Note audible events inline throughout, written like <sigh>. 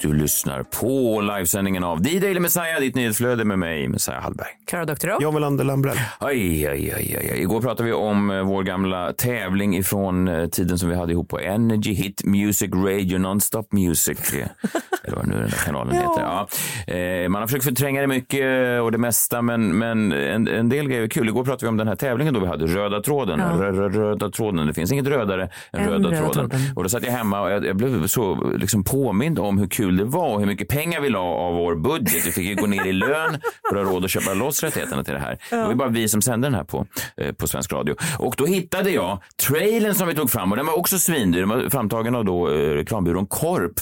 Du lyssnar på livesändningen av D-Daily Messiah, ditt nyhetsflöde med mig, Messiah Hallberg. Klara Doktorow. John Melander Lambrell. Aj, aj, aj, aj. Igår pratade vi om eh, vår gamla tävling ifrån eh, tiden som vi hade ihop på Energy Hit Music Radio Nonstop Music. <laughs> Eller vad nu den där kanalen heter. Ja. Eh, Man har försökt förtränga det mycket och det mesta, men, men en, en del grejer är kul. Igår pratade vi om den här tävlingen då vi hade röda tråden. Rö, rö, röda tråden. Det finns inget rödare än Än röda, röda tråden. tråden. Och då satt jag hemma och jag, jag blev så liksom påmind om hur kul det var och hur mycket pengar vi la av vår budget. Vi fick ju gå ner i lön för att ha råd att köpa loss rättigheterna till det här. Det var ju bara vi som sände den här på, eh, på svensk radio. Och då hittade jag trailern som vi tog fram och den var också svindyr. Den var framtagen av då, eh, reklambyrån Korp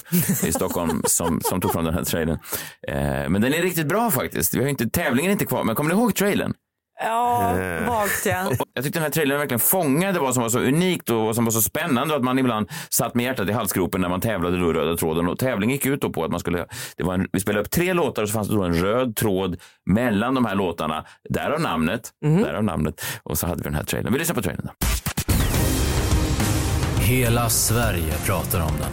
i Stockholm <laughs> som, som tog fram den här trailern. Eh, men den är riktigt bra faktiskt. Vi har inte, tävlingen är inte kvar, men kommer ni ihåg trailern? Ja, vagt ja. Jag tyckte den här trailern verkligen fångade vad som var så unikt och vad som var så spännande att man ibland satt med hjärtat i halsgropen när man tävlade då i röda tråden. Och tävlingen gick ut då på att man skulle, det var en, vi spelade upp tre låtar och så fanns det då en röd tråd mellan de här låtarna. Därav namnet, därav namnet. Och så hade vi den här trailern. Vi lyssnar på trailern då. Hela Sverige pratar om den.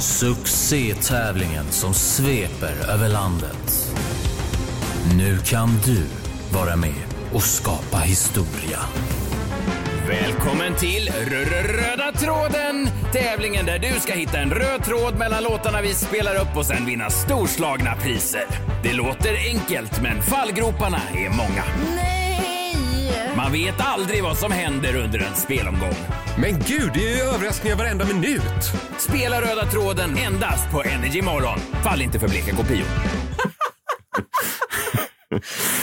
Succétävlingen som sveper över landet. Nu kan du vara med och skapa historia. Välkommen till Röda tråden! Tävlingen där du ska hitta en röd tråd mellan låtarna vi spelar upp och sen vinna storslagna priser. Det låter enkelt, men fallgroparna är många. Nej! Man vet aldrig vad som händer under en spelomgång. Men gud, det är ju överraskningar varenda minut! Spela Röda tråden endast på Energy Morgon. Fall inte för bleka kopior.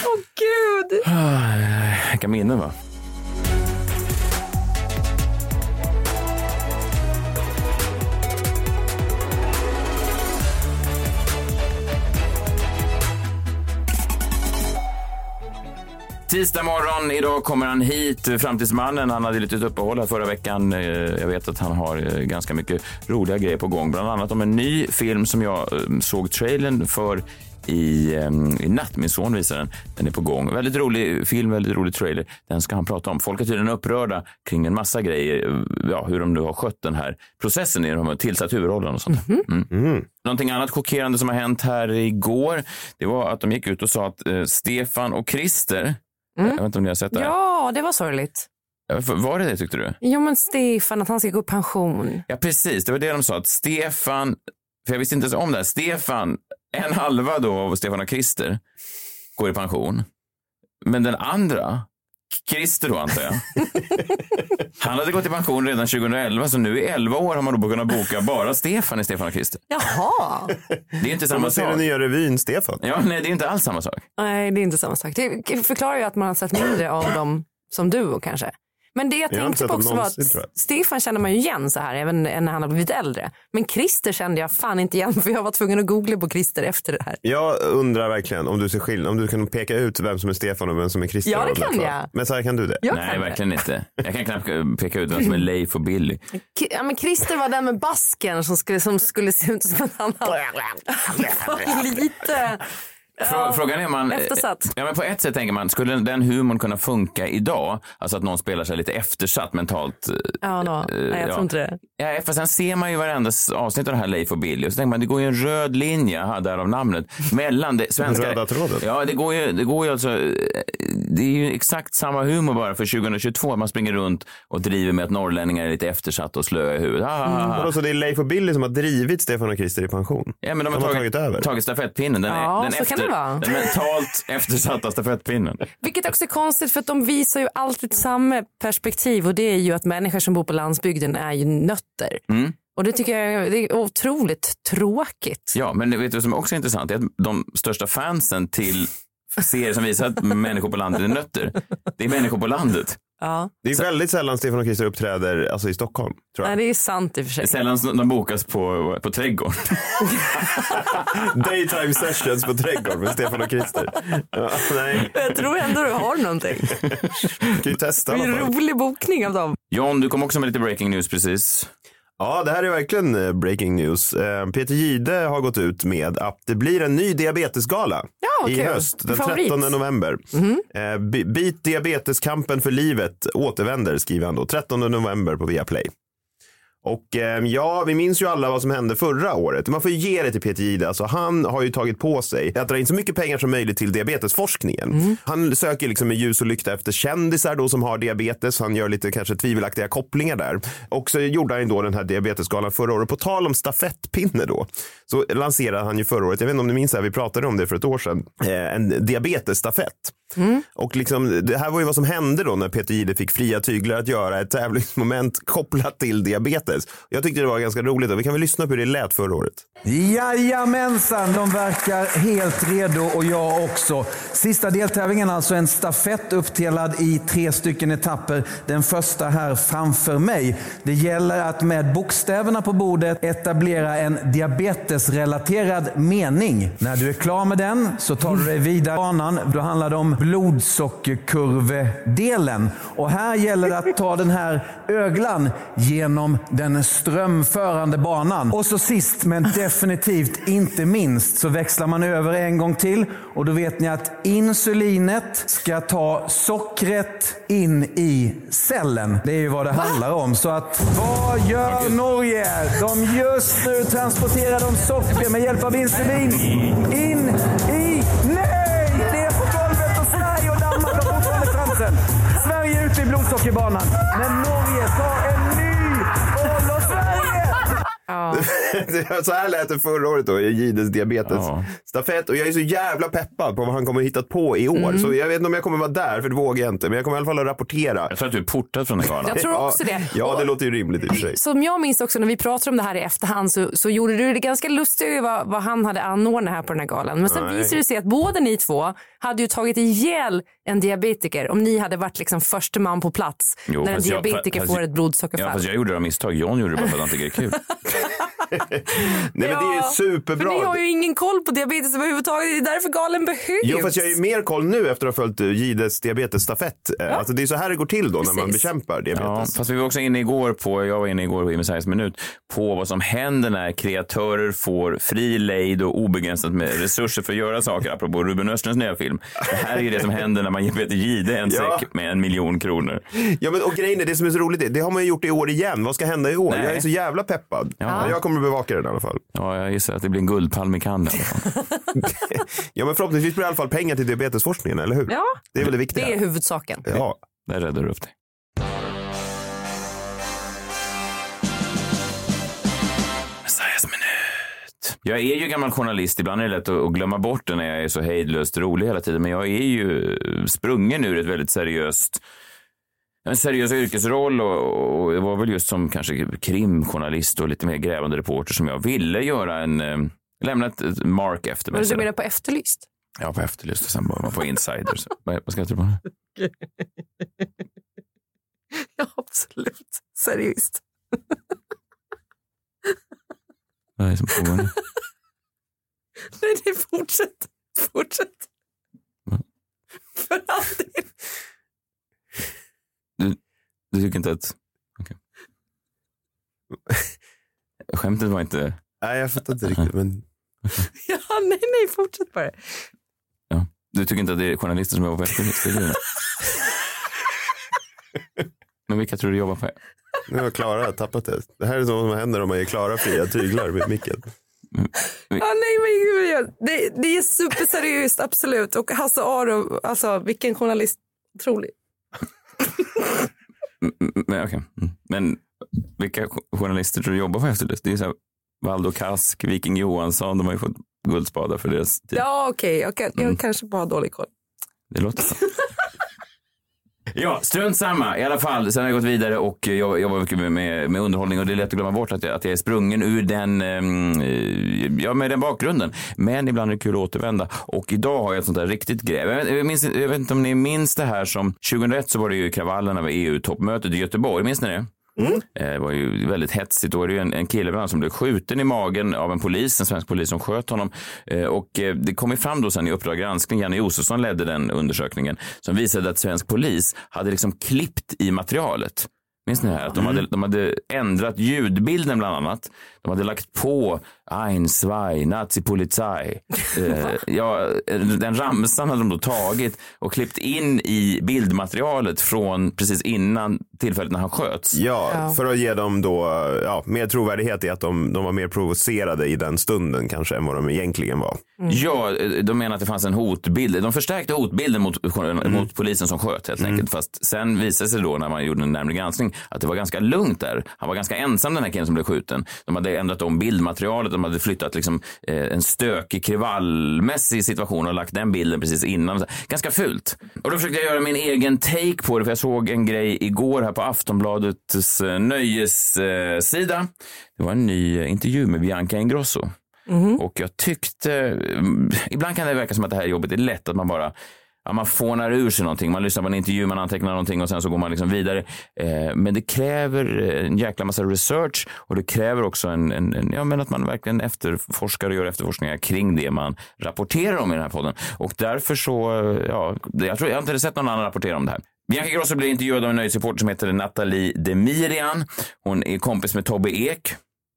Åh gud! Ah, vilka minnen va? Tisdag morgon, idag kommer han hit, Framtidsmannen. Han hade lite uppehåll här förra veckan. Eh, jag vet att han har eh, ganska mycket roliga grejer på gång. Bland annat om en ny film som jag eh, såg trailern för i, i natt. Min son visar den. Den är på gång. Väldigt rolig film, väldigt rolig trailer. Den ska han prata om. Folk är tydligen upprörda kring en massa grejer. Ja, hur de nu har skött den här processen. De har tillsatt huvudrollen och sånt. Mm. Någonting annat chockerande som har hänt här igår, det var att de gick ut och sa att eh, Stefan och Christer, jag vet inte om ni har sett det här. Ja, det var sorgligt. Var det det tyckte du? Jo, men Stefan, att han ska gå i pension. Ja, precis. Det var det de sa. Att Stefan, för jag visste inte ens om det här. Stefan, en halva då av Stefan och Christer, går i pension. Men den andra, Christer då antar jag. <laughs> Han hade gått i pension redan 2011, så nu i 11 år har man då kunnat boka bara Stefan i Stefan och Christer. Jaha! Det är inte samma man ser den sak. nya revyn, Stefan. Ja, nej, det är inte alls samma sak. Nej, det är inte samma sak. Det förklarar ju att man har sett mindre av dem som duo kanske. Men det jag Jag tänkte på också var att. Stefan känner man ju igen så här även när han har blivit äldre. Men Christer kände jag fan inte igen <laughs> för jag var tvungen att googla på Christer efter det här. Jag undrar verkligen om du ser skillnad, om du kan peka ut vem som är Stefan och vem som är Christer. Ja, det kan jag. Men så här kan du det? Jag nej, kan det. verkligen inte. Jag kan knappt eh, peka ut vem som är Leif och Billy. K- Ja, men Christer var den med basken som skulle, som skulle se ut som att han var lite... Frå- Frågan är man... Eftersatt. Ja, men på ett sätt tänker man, skulle den humorn kunna funka idag? Alltså att någon spelar sig lite eftersatt mentalt. eh, Ja, no. Nej, jag ja. tror inte det. Ja, fast sen ser man ju varenda avsnitt av det här Leif och Billy och så tänker man, det går ju en röd linje, därav namnet, mellan det svenska... Röda tråden. Ja, det går ju, det går ju alltså... eh, Det är ju exakt samma humor bara för 2022. Man springer runt och driver med att norrlänningar är lite eftersatta och slöa i huvudet. Ah. Vadå, så det är Leif och Billy som har drivit Stefan och Christer i pension? Ja, men de har, De har tagit, tagit över. tagit stafettpinnen. Den, Ja, är, den, så kan det vara. den mentalt eftersatta stafettpinnen. Vilket också är konstigt för att de visar ju alltid samma perspektiv och det är ju att människor som bor på landsbygden är ju nötter. Mm. Och det tycker jag det är otroligt tråkigt. Ja, men vet du vad som också är intressant? Det är att de största fansen till serier som visar att människor på landet är nötter, det är människor på landet. Ja. Det är väldigt sällan Stefan och Christer uppträder alltså, i Stockholm. Tror Nej, jag. det är sant i och för sig. Sällan de bokas på, på Trädgården. <laughs> Daytime sessions på Trädgården med Stefan och Christer. Ja, nej, Jag tror ändå du har någonting. kan ju testa Det är en rolig bokning av dem. John, du kom också med lite breaking news precis. Ja, det här är verkligen eh, breaking news. Eh, Peter Gide har gått ut med att det blir en ny diabetesgala Ja, i höst, den Favorit. 13 november. Eh, Bi- Beat diabeteskampen för livet återvänder, skriver han då. 13 november på Viaplay. Och eh, ja, vi minns ju alla vad som hände förra året. Man får ju ge det till Peter Gide. Alltså, han har ju tagit på sig att dra in så mycket pengar som möjligt till diabetesforskningen. Han söker liksom med ljus och lykta efter kändisar då som har diabetes. Han gör lite kanske tvivelaktiga kopplingar där. Och så gjorde han ju då den här diabetesgalan förra året. På tal om stafettpinne då, så lanserade han ju förra året, jag vet inte om ni minns det här, vi pratade om det för ett år sedan, eh, en diabetesstafett. Mm. Och liksom, det här var ju vad som hände då när Peter Gide fick fria tyglar att göra ett tävlingsmoment <laughs> kopplat till diabetes. Jag tyckte det var ganska roligt och vi kan väl lyssna på hur det lät förra året. Jajamensan, de verkar helt redo och jag också. Sista deltävlingen alltså en stafett uppdelad i tre stycken etapper. Den första här framför mig. Det gäller att med bokstäverna på bordet etablera en diabetesrelaterad mening. När du är klar med den så tar du dig vidare banan. Då handlar det om blodsockerkurvedelen. Och här gäller det att ta den här öglan genom den strömförande banan. Och så sist men definitivt inte minst så växlar man över en gång till. Och då vet ni att insulinet ska ta sockret in i cellen. Det är ju vad det handlar om. Så att vad gör Norge? De just nu transporterar de socker med hjälp av insulin ute. Men nå <laughs> så här lät det förra året då i Gides diabetes stafett och jag är så jävla peppad på vad han kommer hittat på i år. Så jag vet inte om jag kommer vara där, för det vågar jag inte. Men jag kommer i alla fall att rapportera. Jag tror att du är portad från den <laughs> galan. Jag tror också det. Ja, det låter ju rimligt i och för sig. Som jag minns också när vi pratade om det här i efterhand så, så gjorde du det ganska lustigt vad, vad han hade anordnat här på den här galan. Men sen Nej. visade det sig att båda ni två hade ju tagit ihjäl en diabetiker om ni hade varit liksom första man på plats Jo, när en fast jag- diabetiker fast- får ett blodsockerfall. Ja, fast jag gjorde det av misstag. John gjorde det bara för att han tycker det är kul. <laughs> Nej, men det är Ja, superbra. För ni har ju ingen koll på diabetes överhuvudtaget. Det är därför galen behövs. Jo, fast jag har ju mer koll nu efter att ha följt eh, Gides diabetesstafett. Ja. Alltså, det är så här det går till då när man Precis. bekämpar Ja, diabetes. fast vi var också inne igår på, jag var inne igår i Messiahs minut, på vad som händer när kreatörer får fri lejd och obegränsat med resurser för att göra saker, apropå Ruben Östlunds nya film. Det här är ju det som händer när man ger Peter Jihde en Ja. säck med en miljon kronor. Ja, men, och grejen är, det som är så roligt, är, det har man ju gjort i år igen. Vad ska hända i år? Nej. Jag är så jävla peppad. Ja. Jag kommer att bevaka den i alla fall. Ja, jag gissar att det blir en guldpalm i Cannes i alla fall. <laughs> Ja, men förhoppningsvis blir det i alla fall pengar till diabetesforskningen, eller hur? Ja, Det är väl det viktiga. det är huvudsaken. Ja. Där räddar du upp dig. Jag är ju gammal journalist. Ibland är det lätt att att glömma bort det när jag är så hejdlöst rolig hela tiden. Men jag är ju sprungen ur ett väldigt seriöst en seriös yrkesroll och, och det var väl just som kanske krimjournalist och lite mer grävande reporter som jag ville göra en, eh, lämna ett, ett mark efter mig. Men du menar på Efterlyst? Ja, på Efterlyst och sen var man på Insiders. <laughs> vad, vad ska jag tro på? nu? <laughs> Ja, absolut. Seriöst. Vad är det som pågår nu? <laughs> Nej, det fortsätt. Fortsätt. Va? För alltid. Du tycker inte att... Okej. Skämtet var inte... Nej, jag fattar inte riktigt. Men... <laughs> Ja, nej, nej, fortsätt bara. Ja. Du tycker inte att det är journalister som jobbar på det. <laughs> Men vilka tror du jobbar på? Nu har Klara tappat det. Det här är sånt som händer om man ger Klara fria tyglar med micken. Ja, nej, men gud, det, det är superseriöst, absolut. Och Hasse Aro, alltså vilken journalist. Otrolig. <laughs> Men, okej. Mm. Men vilka jo- journalister tror du jobbar på Efterlyst? Det är så här Valdo Kask, Viking Johansson, de har ju fått guldspadar för deras tid. Ja, okej. Jag, kan, jag Mm. kanske bara har dålig koll. Det låter så. <laughs> Ja, strunt samma. I alla fall, sen har jag gått vidare och jag jobbar mycket med, med, med underhållning och det är lätt att glömma bort att jag, att jag är sprungen ur den, ehm, eh, ja, med den bakgrunden. Men ibland är det kul att återvända och idag har jag ett sånt där riktigt grej. Jag, jag, minns, jag vet inte om ni minns det här som 2001 så var det ju kravallerna vid EU-toppmötet i Göteborg. Minns ni det? Eh, Det var ju väldigt hetsigt. Då var det ju en, en kille bland som blev skjuten i magen av en polis, en svensk polis som sköt honom. Eh, Och eh, det kom ju fram då sen i Uppdrag granskning, Janne Josefsson ledde den undersökningen, som visade att svensk polis hade liksom klippt i materialet. Minns ni det här? Att de, hade, de hade ändrat ljudbilden bland annat. De hade lagt på Ein, zwei, Nazi-Polizei. Eh, ja, den ramsan hade de då tagit och klippt in i bildmaterialet från precis innan tillfället när han sköts. Ja, för att ge dem då ja, mer trovärdighet i att de, de var mer provocerade i den stunden kanske än vad de egentligen var. Ja, de menar att det fanns en hotbild. De förstärkte hotbilden mot, mot polisen som sköt helt enkelt. Fast sen visade det sig då när man gjorde en närmare granskning att det var ganska lugnt där. Han var ganska ensam den här killen som blev skjuten. De hade ändrat om bildmaterialet. De hade flyttat liksom, eh, en stökig kravallmässig situation och lagt den bilden precis innan. Ganska fult. Och då försökte jag göra min egen take på det för jag såg en grej igår här på Aftonbladets eh, nöjessida. Det var en ny eh, intervju med Bianca Ingrosso. Och jag tyckte, mm, ibland kan det verka som att det här jobbet är lätt, att man bara Ja, man fånar ur sig någonting, man lyssnar på en intervju, man antecknar någonting och sen så går man liksom vidare. Eh, men det kräver eh, en jäkla massa research och det kräver också en, en, en, ja, men att man verkligen efterforskar och gör efterforskningar kring det man rapporterar om i den här podden. Och därför så, eh, ja, jag tror jag har inte sett någon annan rapportera om det här. Bianca Grosso blir intervjuad av en nöjesreporter som heter Nathalie Demirian. Hon är kompis med Tobbe Ek.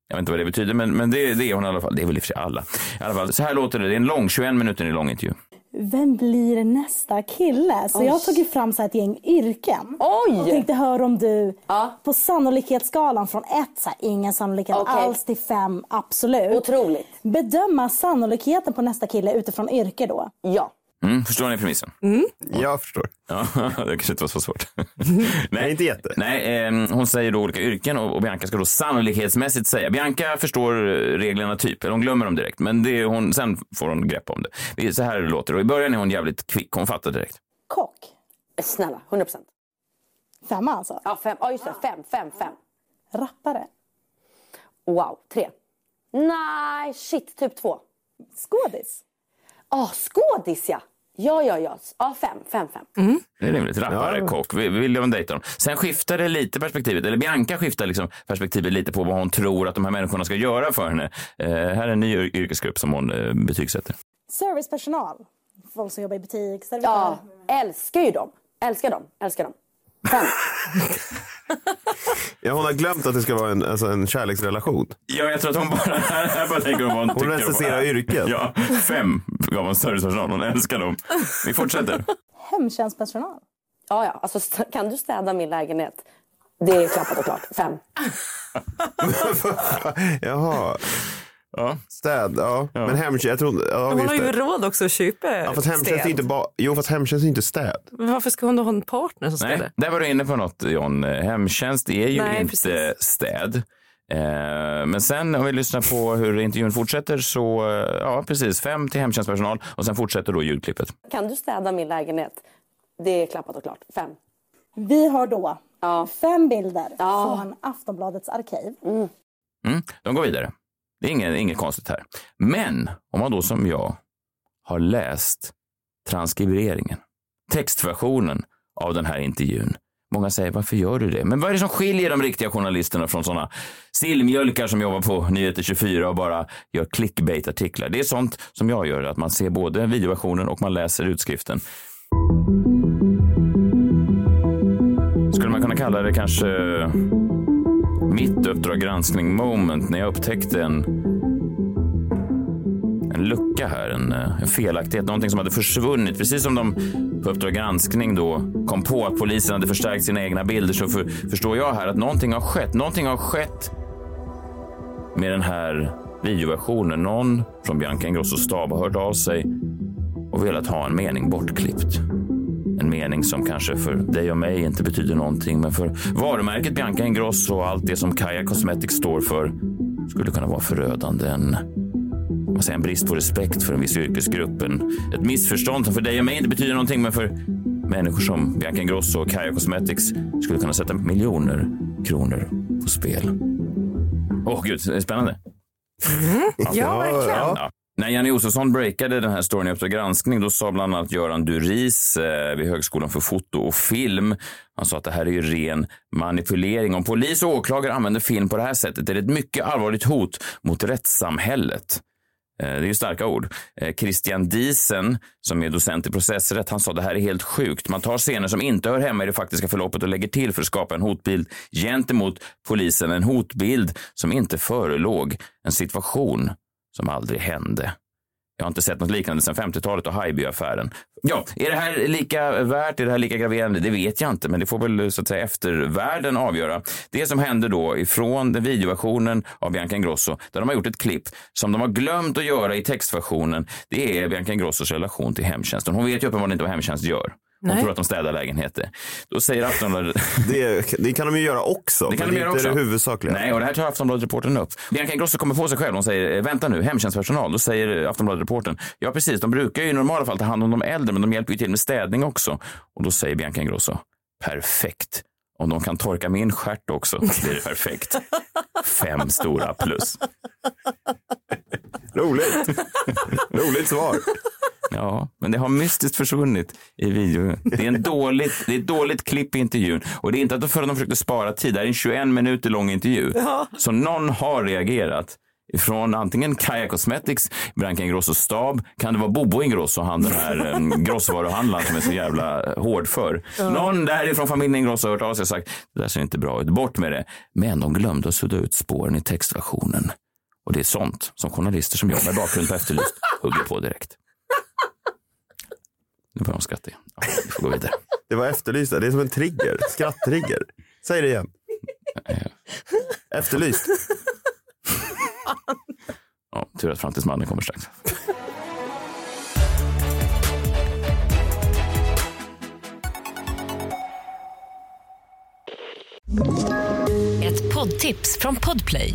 Jag vet inte vad det betyder, men, men det, det är hon i alla fall. Det är väl i och för sig alla. I alla fall, så här låter det. Det är en lång, 21 minuter lång intervju. Vem blir nästa kille? Så jag har tagit fram så ett gäng yrken. Oj! Och tänkte höra om du på sannolikhetsskalan från ett, så här, ingen sannolikhet Okej. alls till fem, absolut. Otroligt. Bedöma sannolikheten på nästa kille utifrån yrke då. Ja. Mm, förstår ni premissen? Jag förstår. Ja, <laughs> det kanske inte var så svårt. <laughs> Nej, inte jätte. Nej, eh, hon säger då olika yrken och, och Bianca ska då sannolikhetsmässigt säga. Bianca förstår eh, reglerna typ, eller hon glömmer dem direkt. Men det är hon, sen får hon grepp om det. Så här låter det. Och I början är hon jävligt kvick, hon fattar direkt. Kock. Snälla, 100 procent. Femma alltså. Ja, fem. Ja, just det. Fem, fem, fem. Rappare. Wow, tre. Nej, shit, typ två. Skådis. Ja, skådis ja. Ja, ja, ja. Ja, fem, fem, fem. Det är rimligt. Rappare, kock. Vi- Vill de dejta dem? Sen skiftar det lite perspektivet, eller Bianca skiftar liksom perspektivet lite på vad hon tror att de här människorna ska göra för henne. Eh, här är en ny yr- yrkesgrupp som hon eh, betygsätter. Servicepersonal. Folk som jobbar i butik, servitör. Ja, älskar ju dem. Älskar dem, älskar dem. Fem. <laughs> Ja, hon har glömt att det ska vara en, alltså en kärleksrelation. Ja, jag tror att hon bara, här bara tänker hon vad hon Hon tycker. recenserar yrket. Ja, fem gav hon servicepersonal. Hon älskar dem. Vi fortsätter. Hemtjänstpersonal. Ja, ja. Alltså, kan du städa min lägenhet? Det är klappat och klart. Fem. <laughs> Jaha. Ja. Städ, ja. Men hemtjänst, jag tror... Ja, Hon just har ju det. råd också att köpa Ja, fast hemtjänst inte bara... Jo, fast hemtjänst är inte städ. Men varför ska hon då ha en partner som Nej, städar? där var du inne på något John. Hemtjänst är ju Nej, inte precis. städ. Eh, Men sen om vi lyssnar på hur intervjun fortsätter så, eh, ja precis, fem till hemtjänstpersonal och sen fortsätter då ljudklippet. Kan du städa min lägenhet? Det är klappat och klart. Fem. Vi har då Ja. fem bilder Ja. från Aftonbladets arkiv. Mm, de går vidare. Det är inget, inget konstigt här. Men om man då som jag har läst transkriberingen, textversionen av den här intervjun. Många säger, varför gör du det? Men vad är det som skiljer de riktiga journalisterna från sådana sillmjölkar som jobbar på Nyheter 24 och bara gör clickbait-artiklar? Det är sånt som jag gör, att man ser både videoversionen och man läser utskriften. Skulle man kunna kalla det kanske mitt Uppdrag granskning moment när jag upptäckte en, en lucka här, en, eh, en felaktighet, någonting som hade försvunnit. Precis som de på Uppdrag granskning då kom på att polisen hade förstärkt sina egna bilder så för, förstår jag här att någonting har skett. Någonting har skett med den här videoversionen. Någon från Bianca Ingrossos stab har hört av sig och velat ha en mening bortklippt. En mening som kanske för dig och mig inte betyder någonting, men för varumärket Bianca Ingrosso och allt det som Kaja Cosmetics står för skulle kunna vara förödande. En, vad säger, en brist på respekt för en viss yrkesgrupp. En, ett missförstånd som för dig och mig inte betyder någonting, men för människor som Bianca Ingrosso och Kaja Cosmetics skulle kunna sätta miljoner kronor på spel. Åh gud, spännande. Ja, verkligen. Ja. När Janne Josefsson breakade den här storyn i Uppdrag granskning, då sa bland annat Göran Duris eh, vid Högskolan för foto och film, han sa att det här är ju ren manipulering. Om polis och åklagare använder film på det här sättet är det ett mycket allvarligt hot mot rättssamhället. Eh, Det är ju starka ord. Eh, Christian Diesen, som är docent i processrätt, han sa att det här är helt sjukt. Man tar scener som inte hör hemma i det faktiska förloppet och lägger till för att skapa en hotbild gentemot polisen. En hotbild som inte förelåg. En situation som aldrig hände. Jag har inte sett något liknande sedan 50-talet och Haijby-affären. Ja, är det här lika värt, är det här lika graverande? Det vet jag inte, men det får väl så att säga eftervärlden avgöra. Det som hände då ifrån den videoversionen av Bianca Ingrosso, där de har gjort ett klipp som de har glömt att göra i textversionen, det är Bianca Ingrossos relation till hemtjänsten. Hon vet ju uppenbarligen inte vad hemtjänst gör. Hon tror att de städar lägenheter. Då säger Aftonbladet... <laughs> Det, det kan de ju göra också, Det kan men de göra inte också. det huvudsakliga. Nej, och det här tar Aftonbladet-reportern upp. Bianca Ingrosso kommer på sig själv. Hon säger, "Eh, vänta nu, hemtjänstpersonal. Då säger Aftonbladet-reportern, ja precis, de brukar ju i normala fall ta hand om de äldre, men de hjälper ju till med städning också. Och då säger Bianca Ingrosso, perfekt. Om de kan torka min stjärt också blir det perfekt. <laughs> Fem stora plus. Roligt. Roligt svar. Ja, men det har mystiskt försvunnit i videon. Det är, en dåligt, det är ett dåligt klipp i intervjun. Och det är inte att för att de försökte spara tid. Det här är en 21 minuter lång intervju. Ja. Så någon har reagerat. Från antingen Kaja Cosmetics, Bianca Ingrossos stab, kan det vara Bobo Ingrosso, han den här um, grossvaruhandlaren som är så jävla eh, hård för. Ja. Någon därifrån familjen Ingrosso har hört av sig och sagt, det där ser inte bra ut, bort med det. Men de glömde att sudda ut spåren i textversionen. Och det är sånt som journalister som jag med bakgrund på Efterlyst hugger på direkt. Nu börjar de skratta igen. Ja, vi får gå vidare. <laughs> Det var efterlyst. Det är som en trigger. Skratttrigger. Säg det igen. Efterlyst. Ja, tur att framtidsmannen kommer strax. Ett poddtips från Podplay.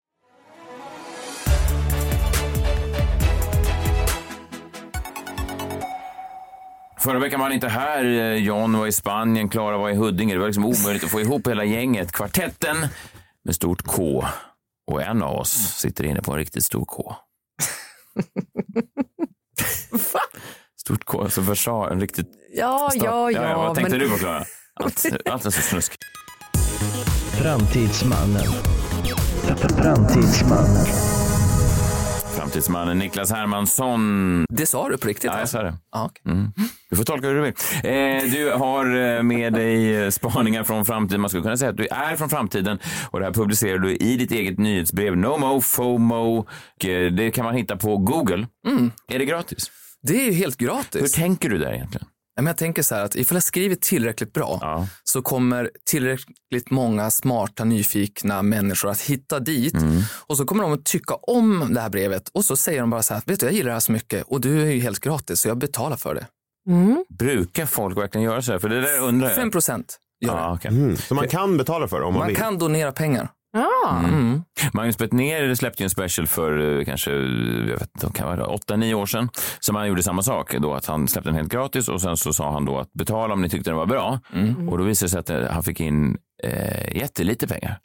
Förra veckan var han inte här. John var i Spanien, Klara var i Huddinge. Det var liksom omöjligt att få ihop hela gänget. Kvartetten med stort K. Och en av oss sitter inne på en riktigt stor K. <laughs> Stort K, alltså Versa, en riktigt... Ja, ja, ja. Vad tänkte men- du på, Klara? Allt, <laughs> allt är så snusk. Framtidsmannen. Framtidsmannen. Framtidsmannen Niklas Hermansson. Det sa du på riktigt? Ja, jag sa det. Ja, Mm. Du får tolka hur du vill. Eh, du har eh, med dig eh, spaningar från framtiden. Man skulle kunna säga att du är från framtiden och det här publicerar du i ditt eget nyhetsbrev. NoMo, FOMO. Det kan man hitta på Google. Är det gratis? Det är helt gratis. Hur tänker du där egentligen? Ja, men Jag tänker så här att ifall jag skriver tillräckligt bra så kommer tillräckligt många smarta, nyfikna människor att hitta dit och så kommer de att tycka om det här brevet och så säger de bara så här, vet du, jag gillar det här så mycket och du är ju helt gratis så jag betalar för det. Brukar folk verkligen göra så här? För det där undrar jag. 5 procent gör. Ja, okej. Mm. Så man kan betala för det om man, Man vill? kan donera pengar. Ja. Mm. Magnus Bettner släppte ju en special för eh, kanske jag vet inte, kan vara 8-9 år sedan. Som han gjorde samma sak. Då att han släppte den helt gratis och sen så sa han då att betala om ni tyckte den var bra. Och då visade det sig att eh, han fick in eh, jättelite pengar.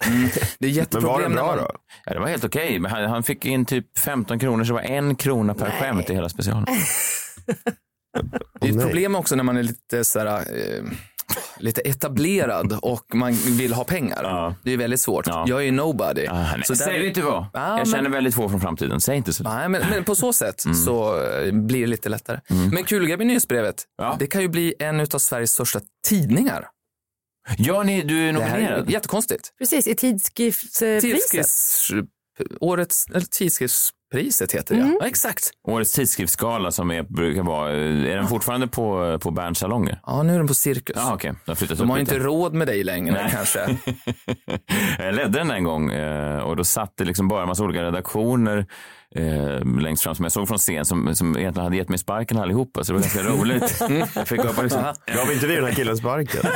Det är jätteproblem när man- Ja, det var helt okej. Men han, han fick in typ 15 kronor så det var en krona per skämt i hela specialen. Det är ett problem också när man är lite så här, eh, lite etablerad och man vill ha pengar. Det är väldigt svårt. Jag är ju nobody. nej, Så där- säg inte vad. Ja, jag känner men- väldigt få från framtiden. Säg inte så. Nej, men, men på så sätt Mm. så eh, blir det lite lättare. Men Kulgrepp i nyhetsbrevet, det kan ju bli en av Sveriges största tidningar. Ja, ni, du är Det här är nominerad. jättekonstigt. Precis, i tidskriftspriset. Tidskrifts, årets, eller tidskrifts Priset heter det, Mm. ja. Exakt. Årets tidskriftsgala som är, brukar vara, är den fortfarande på, på Berns salonger? Ja, nu är den på Cirkus. Ja, okej. De har flyttat De har lite. inte råd med dig längre Nej. kanske. <laughs> Jag ledde den en gång eh, och då satt det liksom bara en massa olika redaktioner eh, längst fram som jag såg från scen som, som egentligen hade gett mig sparken allihopa. Så det var ganska <laughs> roligt. Jag fick upp och liksom, Gav inte vi den här killen sparken? <laughs>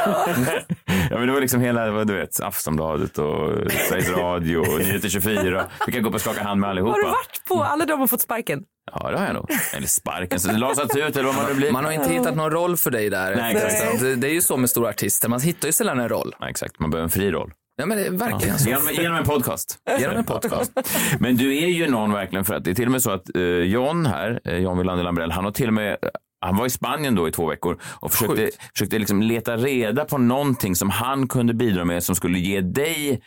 ja, men det var liksom hela, vad du vet, Aftonbladet och Sveriges Radio och Nyheter 24. Fick jag gå upp och skaka hand med allihopa. Har du varit på alla de har fått sparken? Ja, det har jag nog. Eller sparken, så det lasats ut eller vad man nu blir. Man har inte hittat någon roll för dig där. Nej, exakt. Det, det är ju så med stora artister, man hittar ju sällan en roll. Ja, exakt, man behöver en fri roll. Ja, men verkligen så. Genom, genom en podcast. Genom en podcast. <laughs> Men du är ju någon verkligen för att det är till och med så att eh, John här, eh, John Wilander Lambrell, han har till och med han var i Spanien då i två veckor och försökte, Sjukt. försökte liksom leta reda på någonting som han kunde bidra med som skulle ge dig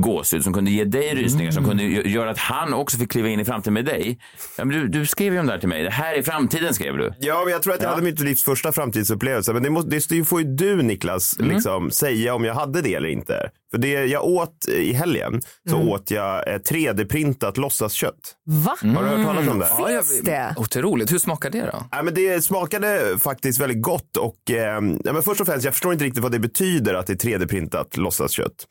gåshud, som kunde ge dig rysningar, som kunde gö- göra att han också fick kliva in i framtiden med dig. Ja, men du, du skrev ju om det här till mig. Det här är framtiden, skrev du. Ja, men jag tror att jag hade mitt livs första framtidsupplevelse. Men det, måste, det får ju du Niklas Mm. liksom, säga om jag hade det eller inte. För det jag åt i helgen så Mm. åt jag eh, 3D-printat låtsaskött. Va? Har du hört talas om det? Ja, jag, Finns det? Otroligt. Hur smakar det då? Ja, men det smakade faktiskt väldigt gott och eh, ja, men först och främst, jag förstår inte riktigt vad det betyder att det är 3D-printat låtsaskött.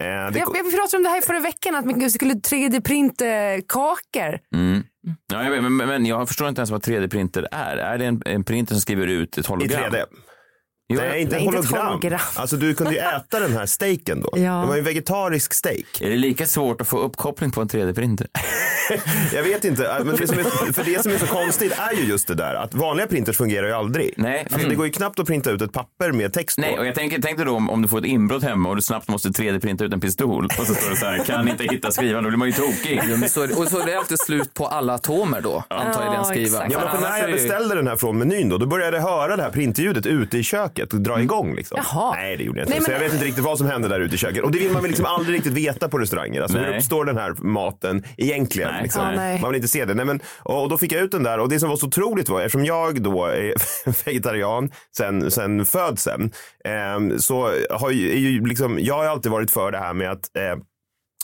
Eh, det, Jag, jag pratade om det här förra veckan, att man skulle 3D-printa kakor. Mm. Ja, jag vet, men, men jag förstår inte ens vad 3D-printer är. Är det en, en printer som skriver ut ett I hologram? 3D. Jo, Nej, inte Nej, en inte ett hologram. hologram. Alltså du kunde ju äta den här steaken då. <laughs> Ja. Det var ju en vegetarisk steak. Är det lika svårt att få uppkoppling på en 3D-printer? <laughs> Jag vet inte, men det som är, för det som är så konstigt är ju just det där att vanliga printers fungerar ju aldrig. Nej, för- Alltså det går ju knappt att printa ut ett papper med text på. Nej, och jag tänker, tänkte då om, om du får ett inbrott hemma och du snabbt måste 3D-printa ut en pistol och så står det så här, kan inte hitta skrivaren, då blir man ju tokig. Ja, men så, och så är det alltid slut på alla atomer då, antar jag, den skrivaren. Ja, men när är jag beställde den här från menyn då, då började jag höra det här printljudet ute i köket och dra igång liksom. Jaha. Nej, det gjorde jag inte. Nej, men- Så jag vet inte riktigt vad som hände där ute i köket. Och det vill man väl liksom aldrig riktigt veta på restauranger. Alltså hur uppstår den här maten egentligen? Nej. Liksom. Nej. Man vill inte se det. Nej, men, och och då fick jag ut den där och det som var så otroligt var, eftersom jag då är <laughs> vegetarian sen, sen födseln, ehm, så har ju, ju liksom, jag har alltid varit för det här med att eh,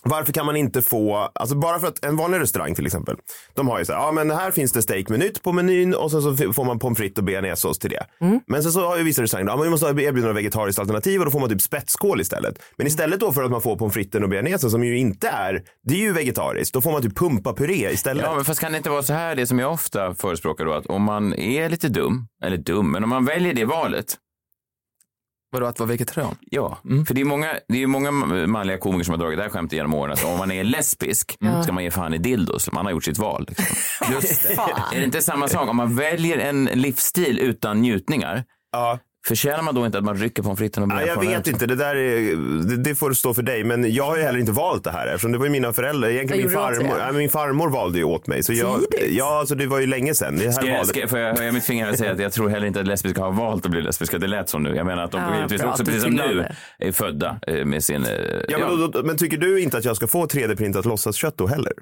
varför kan man inte få, alltså bara för att en vanlig restaurang till exempel, de har ju så här, ja men här finns det steak med nytt på menyn och sen så får man pommes frites och bearnaisesås till det. Men sen så har ju vissa restauranger, ja men vi måste erbjuda några vegetariskt alternativ och då får man typ spetskål istället. Men istället då för att man får pommes fritesen och bearnaisen som ju inte är, det är ju vegetariskt, då får man typ pumpapuré istället. Ja, men fast kan det inte vara så här, det som jag ofta förespråkar då, att om man är lite dum, eller dum, men om man väljer det valet, Vadå, att vara vegetarian? Ja, för det är många, det är många manliga komiker som har dragit det här skämtet genom åren. Att om man är lesbisk ska man ge fan i dildos. Man har gjort sitt val. Liksom. <laughs> Just det. Är det inte samma sak? Om man väljer en livsstil utan njutningar, Ja. Förtjänar man då inte att man rycker på fritten och Ja, börjar jag på den vet här? inte, det där är, det, det får stå för dig. Men jag har ju heller inte valt det här eftersom det var ju mina föräldrar. Egentligen min farmor, ja, min farmor valde ju åt mig. Så jag, ja, alltså det var ju länge sedan. Det här Ska jag, valet- ska, får jag höja mitt finger och säga att jag tror heller inte att lesbiska har valt att bli lesbiska. Det lät som nu. Jag menar att de Ja, givetvis bra också, precis som nu, är födda eh, med sin... eh, Ja, men, då, då, men tycker du inte att jag ska få 3D-printat låtsaskött då heller?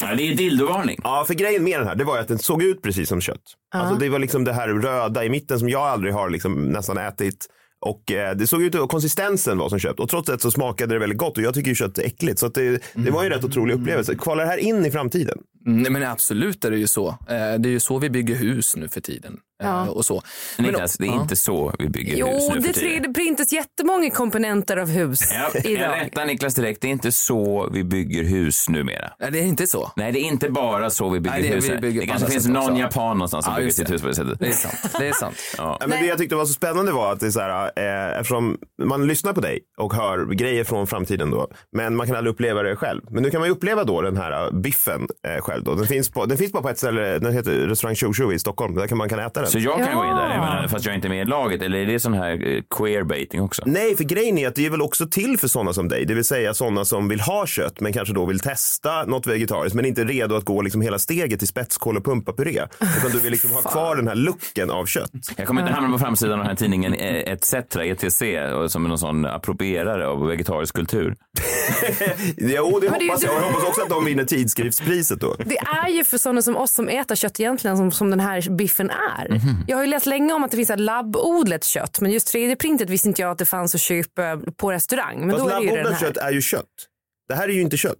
Ja, det är dildovarning. Ja, för grejen med den här, det var ju att den såg ut precis som kött. Alltså det var liksom det här röda i mitten som jag aldrig har liksom nästan ätit. Och eh, det såg ut, och konsistensen var som kött. Och trots det så smakade det väldigt gott. Och jag tycker ju kött är äckligt. Så att det, det var ju en rätt otrolig upplevelse. Kvalar det här in i framtiden? Mm, Nej, men absolut är det ju så. Eh, Det är ju så vi bygger hus nu för tiden. Eh, Ja. Och så. Niklas, det är inte så vi bygger hus Jo, nu det för tiden. 3D-printas jättemånga komponenter av hus Ja, jag idag. rättar Niklas direkt. Det är inte så vi bygger hus numera. Nej, det är inte så. Nej, det är inte bara så vi bygger Nej, det är- hus. vi bygger det kanske finns någon också. japan någonstans som Ja, bygger sitt det. hus på det sättet. Det är sant. Det är sant. Ja. Ja, men det jag tyckte var så spännande var att det är så här, eh, eftersom man lyssnar på dig och hör grejer från framtiden då, men man kan aldrig uppleva det själv. Men nu kan man ju uppleva då den här eh, biffen eh, själv då. Den finns, på, den finns bara på ett ställe, den heter restaurang Tjo i Stockholm, där kan man kan äta den. Så jag kan gå in där, jag Ja. menar, fast jag inte är med i laget. Eller är det sån här eh, queerbaiting också? Nej, för grejen är att det är väl också till för sådana som dig, det vill säga sådana som vill ha kött men kanske då vill testa något vegetariskt men inte är redo att gå liksom hela steget till spetskål och pumpapuré. Utan du vill liksom ha <laughs> kvar den här looken av kött. Jag kommer inte hamna på framsidan av den här tidningen eh, ETC, ETC och som någon sån approprierare av vegetarisk kultur. <laughs> jo, det Men det hoppas jag. Jag hoppas också att de vinner tidskriftspriset då. Det är ju för sådana som oss som äter kött egentligen som, som den här biffen är. Mhm. Jag har ju läst länge om att det finns labbodlat kött men just 3D-printet visste inte jag att det fanns att köpa på restaurang. Men Fast då är det ju den labbodlat kött är ju kött. Det här är ju inte kött.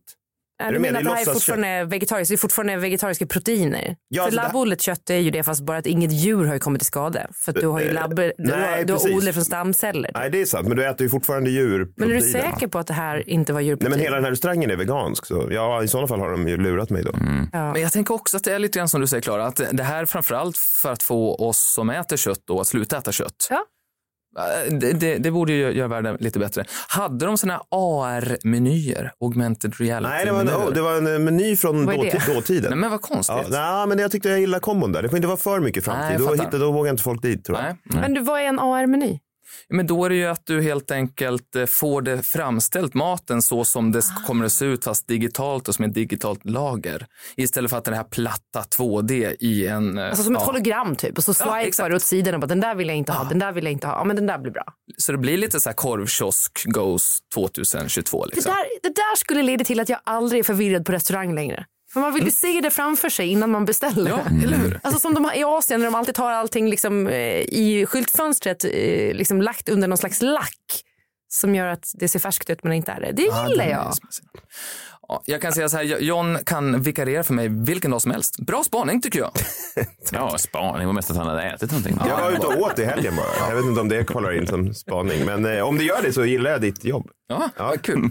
Nej, Är du du menar att Det det är här är fortfarande vegetariskt? Det är fortfarande vegetariska proteiner? Ja, för så det- labbodlat kött är ju det fast bara att inget djur har ju kommit till skada. För att du har ju Eh, labb, du, nej, har, du har odlat från stamceller. Nej, det är sant, men du äter ju fortfarande djur. Men är du säker på att det här inte var Nej, djurprotein? men hela den här restaurangen är vegansk, så ja, i sådana fall har de ju lurat mig då. Men jag tänker också att det är lite grann som du säger Klara, att det här är framförallt för att få oss som äter kött då att sluta äta kött. Ja. Det, det, det borde ju göra världen lite bättre. Hade de såna AR-menyer? Augmented reality Nej, det var, en, oh, det var en eh, meny från dåtid, dåtiden. Nej, men vad konstigt. Ja, nej, men jag tyckte jag gillade kombon där. Det får inte vara för mycket Nej, framtid. jag då, hittade, då vågar inte folk dit tror jag. Nej. Men du, vad är en AR-meny? Men då är det ju att du helt enkelt eh, får det framställt, maten, så som det Ah. kommer att se ut, fast digitalt och som ett digitalt lager. Istället för att den här platta 2D i en... eh, Alltså som ett ja. hologram typ och så swipar du åt sidan och bara den där vill jag inte ha, den där vill jag inte ha, ja men den där blir bra. Så det blir lite så här korvkiosk goes 2022 Det, liksom. där, det där skulle leda till att jag aldrig är förvirrad på restaurang längre. För man vill ju se det framför sig innan man beställer. Ja, eller hur? Alltså som de har i Asien när de alltid tar allting liksom, eh, i skyltfönstret eh, liksom lagt under någon slags lack som gör att det ser färskt ut men inte är det. Det Ja, gillar jag. Ja, jag kan säga så här, John kan vikariera för mig vilken dag som helst. Bra spaning tycker jag. <laughs> Ja, spaning var mest att han hade ätit någonting. Jag var ute och åt i helgen bara. Jag vet inte om det kvalar in som spaning. Men eh, om det gör det så gillar jag ditt jobb. Ja, ja. kul. <laughs>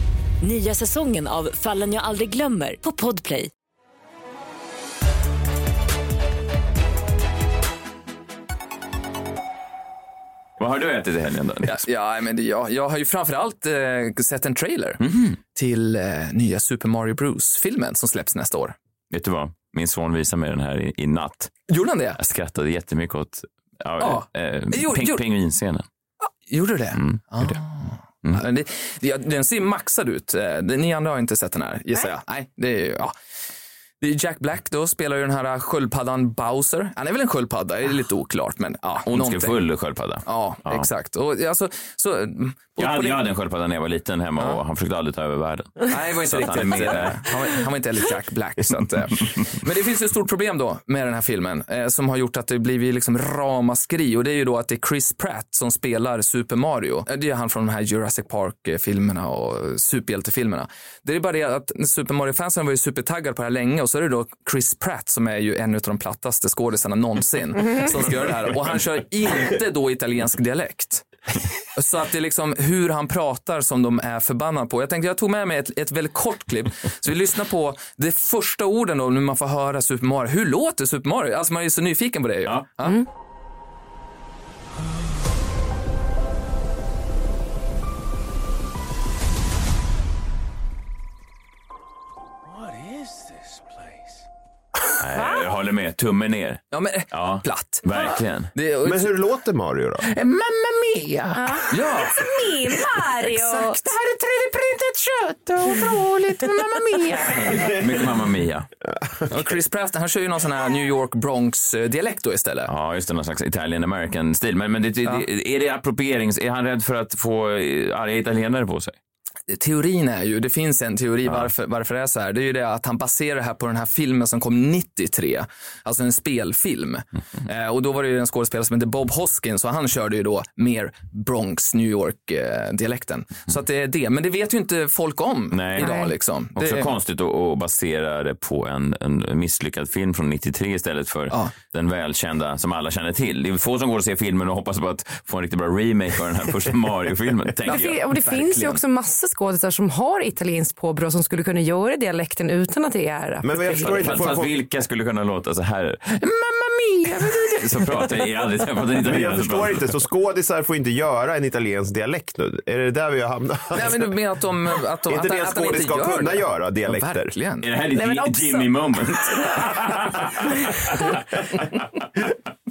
Nya säsongen av Fallen jag aldrig glömmer på Podplay. Vad har du ätit i helgen då? Ja, ja, men det, jag, jag har ju framförallt eh, sett en trailer Mhm. till eh, nya Super Mario Bros-filmen som släpps nästa år. Vet du vad? Min son visade mig den här i, i natt. Gjorde han det? Jag skrattade jättemycket åt ja, Ja. eh, Jo, ping, jo. pingvinscenen. Gjorde du det? Mm, gjorde det, det, den ser maxad ut. Eh, Ni andra har inte sett den här, gissar jag. Nej, det är ja. Det är Jack Black då, spelar ju den här sköldpaddan Bowser. Han är väl en sköldpadda, det är lite oklart, men ja. Ondskefull sköldpadda. Ja, Ja. exakt. Och, alltså, så, mm, Jag hade, jag hade en sköldpadda när jag var liten hemma och han försökte aldrig ta över världen. Nej, det var inte riktigt. han eh, han, var, han var inte heller Jack Black. Så att, eh. <laughs> Men det finns ett stort problem då med den här filmen eh, som har gjort att det blivit liksom ramaskri och det är ju då att det är Chris Pratt som spelar Super Mario. Eh, Det är han från de här Jurassic Park-filmerna och superhjältefilmerna. Det är bara det att Super Mario-fansen var ju supertaggade på det här länge och så är det då Chris Pratt som är ju en av de plattaste skådisarna någonsin <laughs> som ska göra det här och han kör inte då italiensk dialekt. <laughs> Så att det är liksom hur han pratar som de är förbannade på. Jag tänkte jag tog med mig ett, ett väldigt kort klipp. Så vi lyssnar på de första orden då när man får höra Super Mario. Hur låter Super Mario? Alltså man är ju så nyfiken på det ju. Ja. Nej, jag håller med. Tummen ner. Ja, men ja. platt. Verkligen. Men hur låter Mario då? Mamma Mia! Ja. Min Mario! Exakt. Det här är 3D-printat kött och otroligt. Mamma Mia! <laughs> Mycket Mamma Mia. Och Chris Pratt, han kör ju någon sån här New York Bronx-dialekt då istället. Ja, just det. Någon slags Italian American-stil. Men, men det, det, Ja. är det approprierings... Är han rädd för att få eh, arga italienare på sig? Teorin är ju, det finns en teori varför, varför det är så här. Det är ju det att han baserar det här på den här filmen som kom 93. Alltså en spelfilm. Mhm. <laughs> Eh, och då var det ju en skådespelare som hette Bob Hoskins och han körde ju då mer Bronx, New York-dialekten. Så att det är det. Men det vet ju inte folk om Nej. idag liksom. Också det, konstigt att, att basera det på en, en misslyckad film från 93 istället för den välkända som alla känner till. Det är få som går och ser filmen och hoppas på att få en riktigt bra remake av den här första <laughs> Mario-filmen. Ja, jag. och det finns ju också massor skådisar som har italienskt påbrå som skulle kunna göra dialekten utan att det är Men jag förstår inte. Fast, fast vilka skulle kunna låta så här? <laughs> Så pratar jag, jag har aldrig träffat en Men jag italienare som förstår inte, så skådisar får inte göra en italiensk dialekt nu? Är det där vi har hamnat? Nej, men du menar att de, att de, Är inte att, det en skådis ska gör kunna det? göra, dialekter? Ja, verkligen. Är det här ditt Nej, men också- Jimmy moment? <laughs>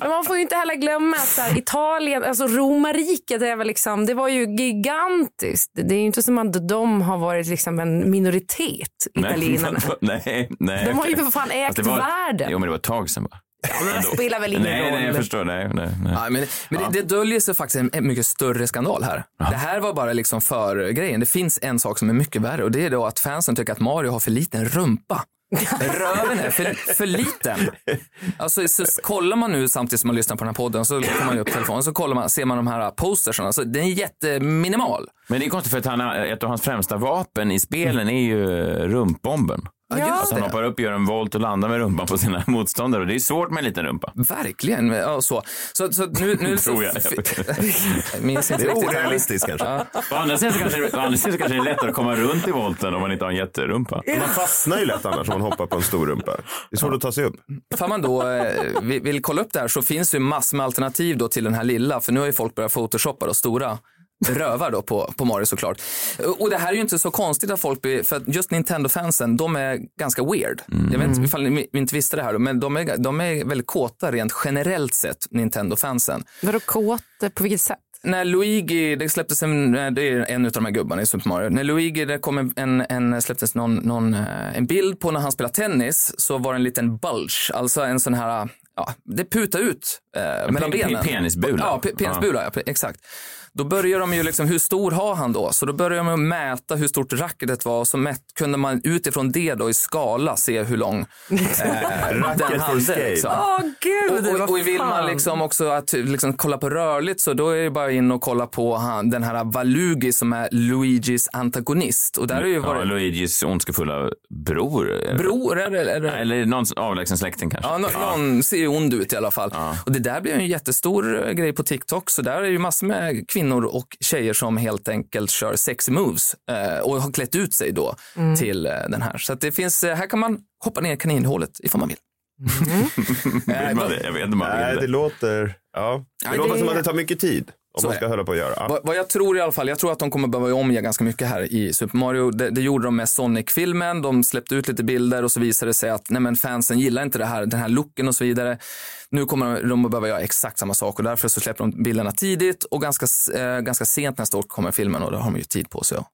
Men man får ju inte heller glömma att här, Italien, alltså romarriket är väl liksom, det var ju gigantiskt. Det är ju inte som att de har varit liksom en minoritet, <laughs> italienarna. nej, nej. De har ju för fan ägt det var, världen. Jo, men det var ett tag sedan. Va? Men det spelar väl ingen nej, roll. Nej, jag förstår. Nej, nej, nej. Ja, men men det, det döljer sig faktiskt en, en mycket större skandal här. Det här var bara liksom för grejen. Det finns en sak som är mycket värre och det är då att fansen tycker att Mario har för liten rumpa. Röven är för, för liten. Alltså, så kollar man nu samtidigt som man lyssnar på den här podden så tar man upp telefonen så kollar man, ser man de här postersen. Alltså, den är jätteminimal. Men det är konstigt för att han, ett av hans främsta vapen i spelen är ju rumpbomben. Ja, just Att han det. hoppar upp, gör en volt och landar med rumpan på sina <laughs> motståndare. Och det är svårt med en liten rumpa. Verkligen. Ja, så. Så, så nu, nu <laughs> Tror jag. Jag minns inte Det är orealistiskt kanske. Ja. Å andra sidan så kanske, å andra sidan så kanske det är lättare att komma runt i volten om man inte har en jätterumpa. Man fastnar ju lätt annars om man hoppar på en stor rumpa. Det är svårt att ta sig upp. Ifall man då eh, vill, vill kolla upp det här så finns det ju massor med alternativ då till den här lilla, för nu har ju folk börjat photoshoppa då stora rövar då på, på Mario såklart. Och det här är ju inte så konstigt att folk blir, för att just Nintendo-fansen, de är ganska weird. Jag vet inte ifall ni inte visste det här, då, men de är, de är väldigt kåta rent generellt sett, Nintendo-fansen. Vadå kåt? På vilket sätt? När Luigi, det släpptes en, det är en av de här gubbarna i Super Mario. När Luigi, det kom en, en, släpptes någon, någon, eh, en bild på när han spelar tennis så var det en liten bulge, alltså en sån här, ja, det putar ut eh, mellan benen. penisbula. Ja, pe- penisbula, ja. exakt. Då börjar de ju liksom, hur stor har han då? Så då börjar de mäta hur stort racketet var och så mätt, kunde man utifrån det då i skala se hur lång eh, <laughs> den hade. Liksom. Åh gud, Och, och, och vill man liksom också att liksom kolla på rörligt så då är det bara in och kolla på han, den här Valugi som är Luigis antagonist. Och där är ju Ja, varit Luigis ondskefulla bror. bror eller, eller, Eller någon avlägsen släkting kanske. Ja, nå- någon ser ju ond ut i alla fall. Och det där blev en jättestor eh, grej på TikTok. Så där är ju massor med kvinnor och tjejer som helt enkelt kör sexy moves eh, och har klätt ut sig då Mm. till eh, den här. Så att det finns, eh, här kan man hoppa ner i kaninhålet ifall man vill. <laughs> Vill man det? Jag vet inte om man Nej, vill det det. låter, ja. det Nej, låter det- som att det tar mycket tid. Om Så man ska hålla på att göra. Vad, vad jag tror i alla fall, jag tror att de kommer behöva omge ganska mycket här i Super Mario. Det, det gjorde de med Sonic-filmen, de släppte ut lite bilder och så visade det sig att nej men fansen gillar inte det här, den här looken och så vidare. Nu kommer de, att behöva göra exakt samma sak och därför så släpper de bilderna tidigt och ganska, eh, ganska sent nästa år kommer filmen och då har de ju tid på sig att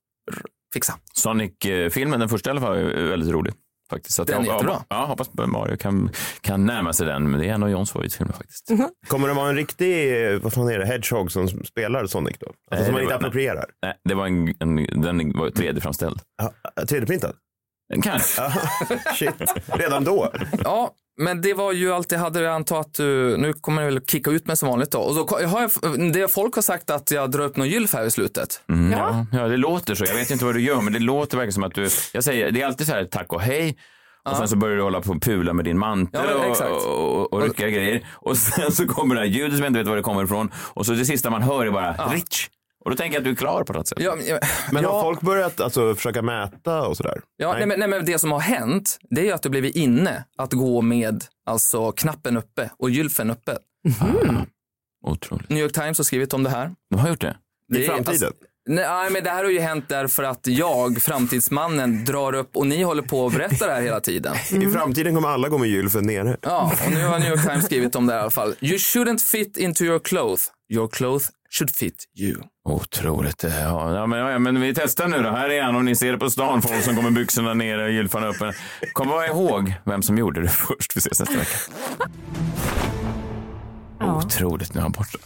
fixa. Sonic-filmen, den första i alla fall, är väldigt rolig. Faktiskt. Så att Den är jag, jättebra. Ja, hoppas Mario kan, kan närma sig den. Men det är en av Johns favoritfilmer faktiskt. Kommer det vara en riktig, vad fan är det, hedgehog som spelar Sonic då? Alltså Nej, som man inte var- approprierar? Nej, det var en, en, den var 3D-framställd. Ja, 3D-printad? Kanske. Ja, <laughs> Shit, redan då? Ja, men det var ju allt jag hade. Jag antar att du, nu kommer jag väl kicka ut mig som vanligt då. Och då har jag, det folk har sagt att jag drar upp någon gylf här i slutet. Mm, ja. Ja, det låter så. Jag vet inte vad du gör, men det låter verkligen som att du... Jag säger, det är alltid så här, tack och hej. Och sen så börjar du hålla på och pula med din mantel Ja, och, och, och rycka grejer. Och sen så kommer det här ljudet som jag inte vet var det kommer ifrån. Och så det sista man hör är bara rich. Och då tänker jag att du är klar på något sätt. Ja, men- Men ja, har folk börjat alltså, försöka mäta och sådär? Ja, nej. men, nej, men det som har hänt, det är ju att det blivit inne att gå med alltså knappen uppe och gylfen uppe. Otroligt. New York Times har skrivit om det här. De har gjort det? I är- framtiden? Alltså, nej, men det här har ju hänt därför att jag, framtidsmannen, drar upp och ni håller på och berättar det här hela tiden. <laughs> I framtiden kommer alla gå med gylfen nere. Ja, och nu har New York Times skrivit om det här i alla fall. You shouldn't fit into your cloth. Your cloth should fit you. Otroligt. Ja, ja, men, ja, men vi testar nu då. Här är han om ni ser det på stan. Folk som kommer byxorna ner och gylfarna upp. Kom bara ihåg vem som gjorde det <laughs> först. Vi ses nästa vecka. Otroligt, nu är han borta.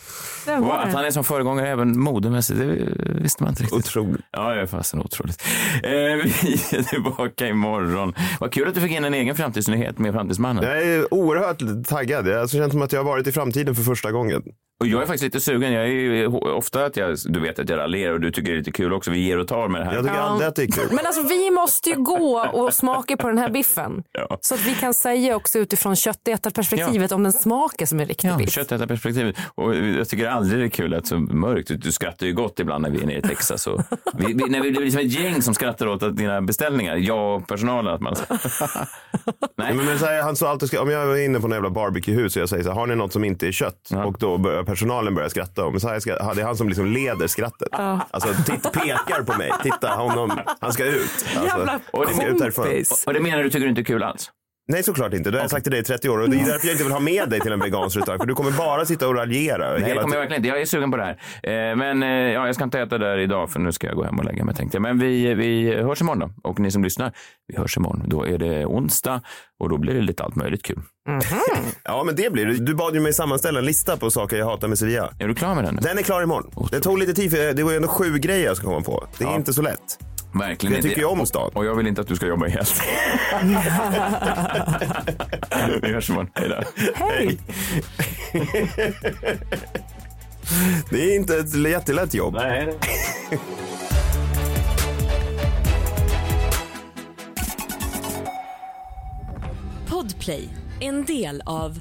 Och att han det. är som föregångare även modemässigt, det visste man inte riktigt. Otroligt. Ja, det är fasen otroligt. Eh, <laughs> vi är tillbaka imorgon. Vad kul att du fick in en egen framtidsnyhet med Framtidsmannen. Jag är oerhört taggad. Jag alltså, känns som att jag har varit i framtiden för första gången. Och jag är faktiskt lite sugen. Jag är ju ofta att jag, du vet att jag raljerar och du tycker det är lite kul också. Vi ger och tar med det här. Jag tycker Ja. aldrig att det är kul. Men alltså vi måste ju gå och smaka på den här biffen. Så att vi kan säga också utifrån köttätarperspektivet om den smakar som en riktig biff. Köttätarperspektivet. Och jag tycker aldrig det är kul att det är så mörkt. Du skrattar ju gott ibland när vi är nere i Texas. Och vi, vi, när vi blir liksom ett gäng som skrattar åt att dina beställningar. Jag och personalen. Att man, <laughs> Nej. Men, men så här, han sa alltid, om jag är inne på något jävla barbecuehus och jag säger så här, har ni något som inte är kött? Och då börjar personalen börja skratta. Och Messiah ska, det är han som liksom leder skrattet. Ja. Alltså titt, pekar på mig. Titta, honom, han ska ut. Alltså, Jävla och det- ut kompis. och det menar du tycker du inte är kul alls? Nej, såklart inte. Det har jag sagt till dig i 30 år och det är därför jag inte vill ha med dig till en vegansk restaurang. För du kommer bara sitta och raljera. Nej, det kommer jag verkligen inte. Jag är sugen på det här. Eh, Men eh, ja, jag ska inte äta där idag för nu ska jag gå hem och lägga mig tänkte jag. Men vi, vi hörs imorgon då. Och ni som lyssnar, vi hörs imorgon. Då är det onsdag och då blir det lite allt möjligt kul. <laughs> Ja, men det blir det. Du bad ju mig sammanställa en lista på saker jag hatar med Sevilla. Är du klar med den? Den är klar imorgon. Det tog lite tid, för det var ju ändå sju grejer jag ska komma på. Det är Ja. inte så lätt. Verkligen Jag tycker ju om stan. Och jag vill inte att du ska jobba ihjäl <laughs> Vi hörs imorgon. Hej då. Hej! Det är inte ett jättelätt jobb. Nej. Podplay, en del av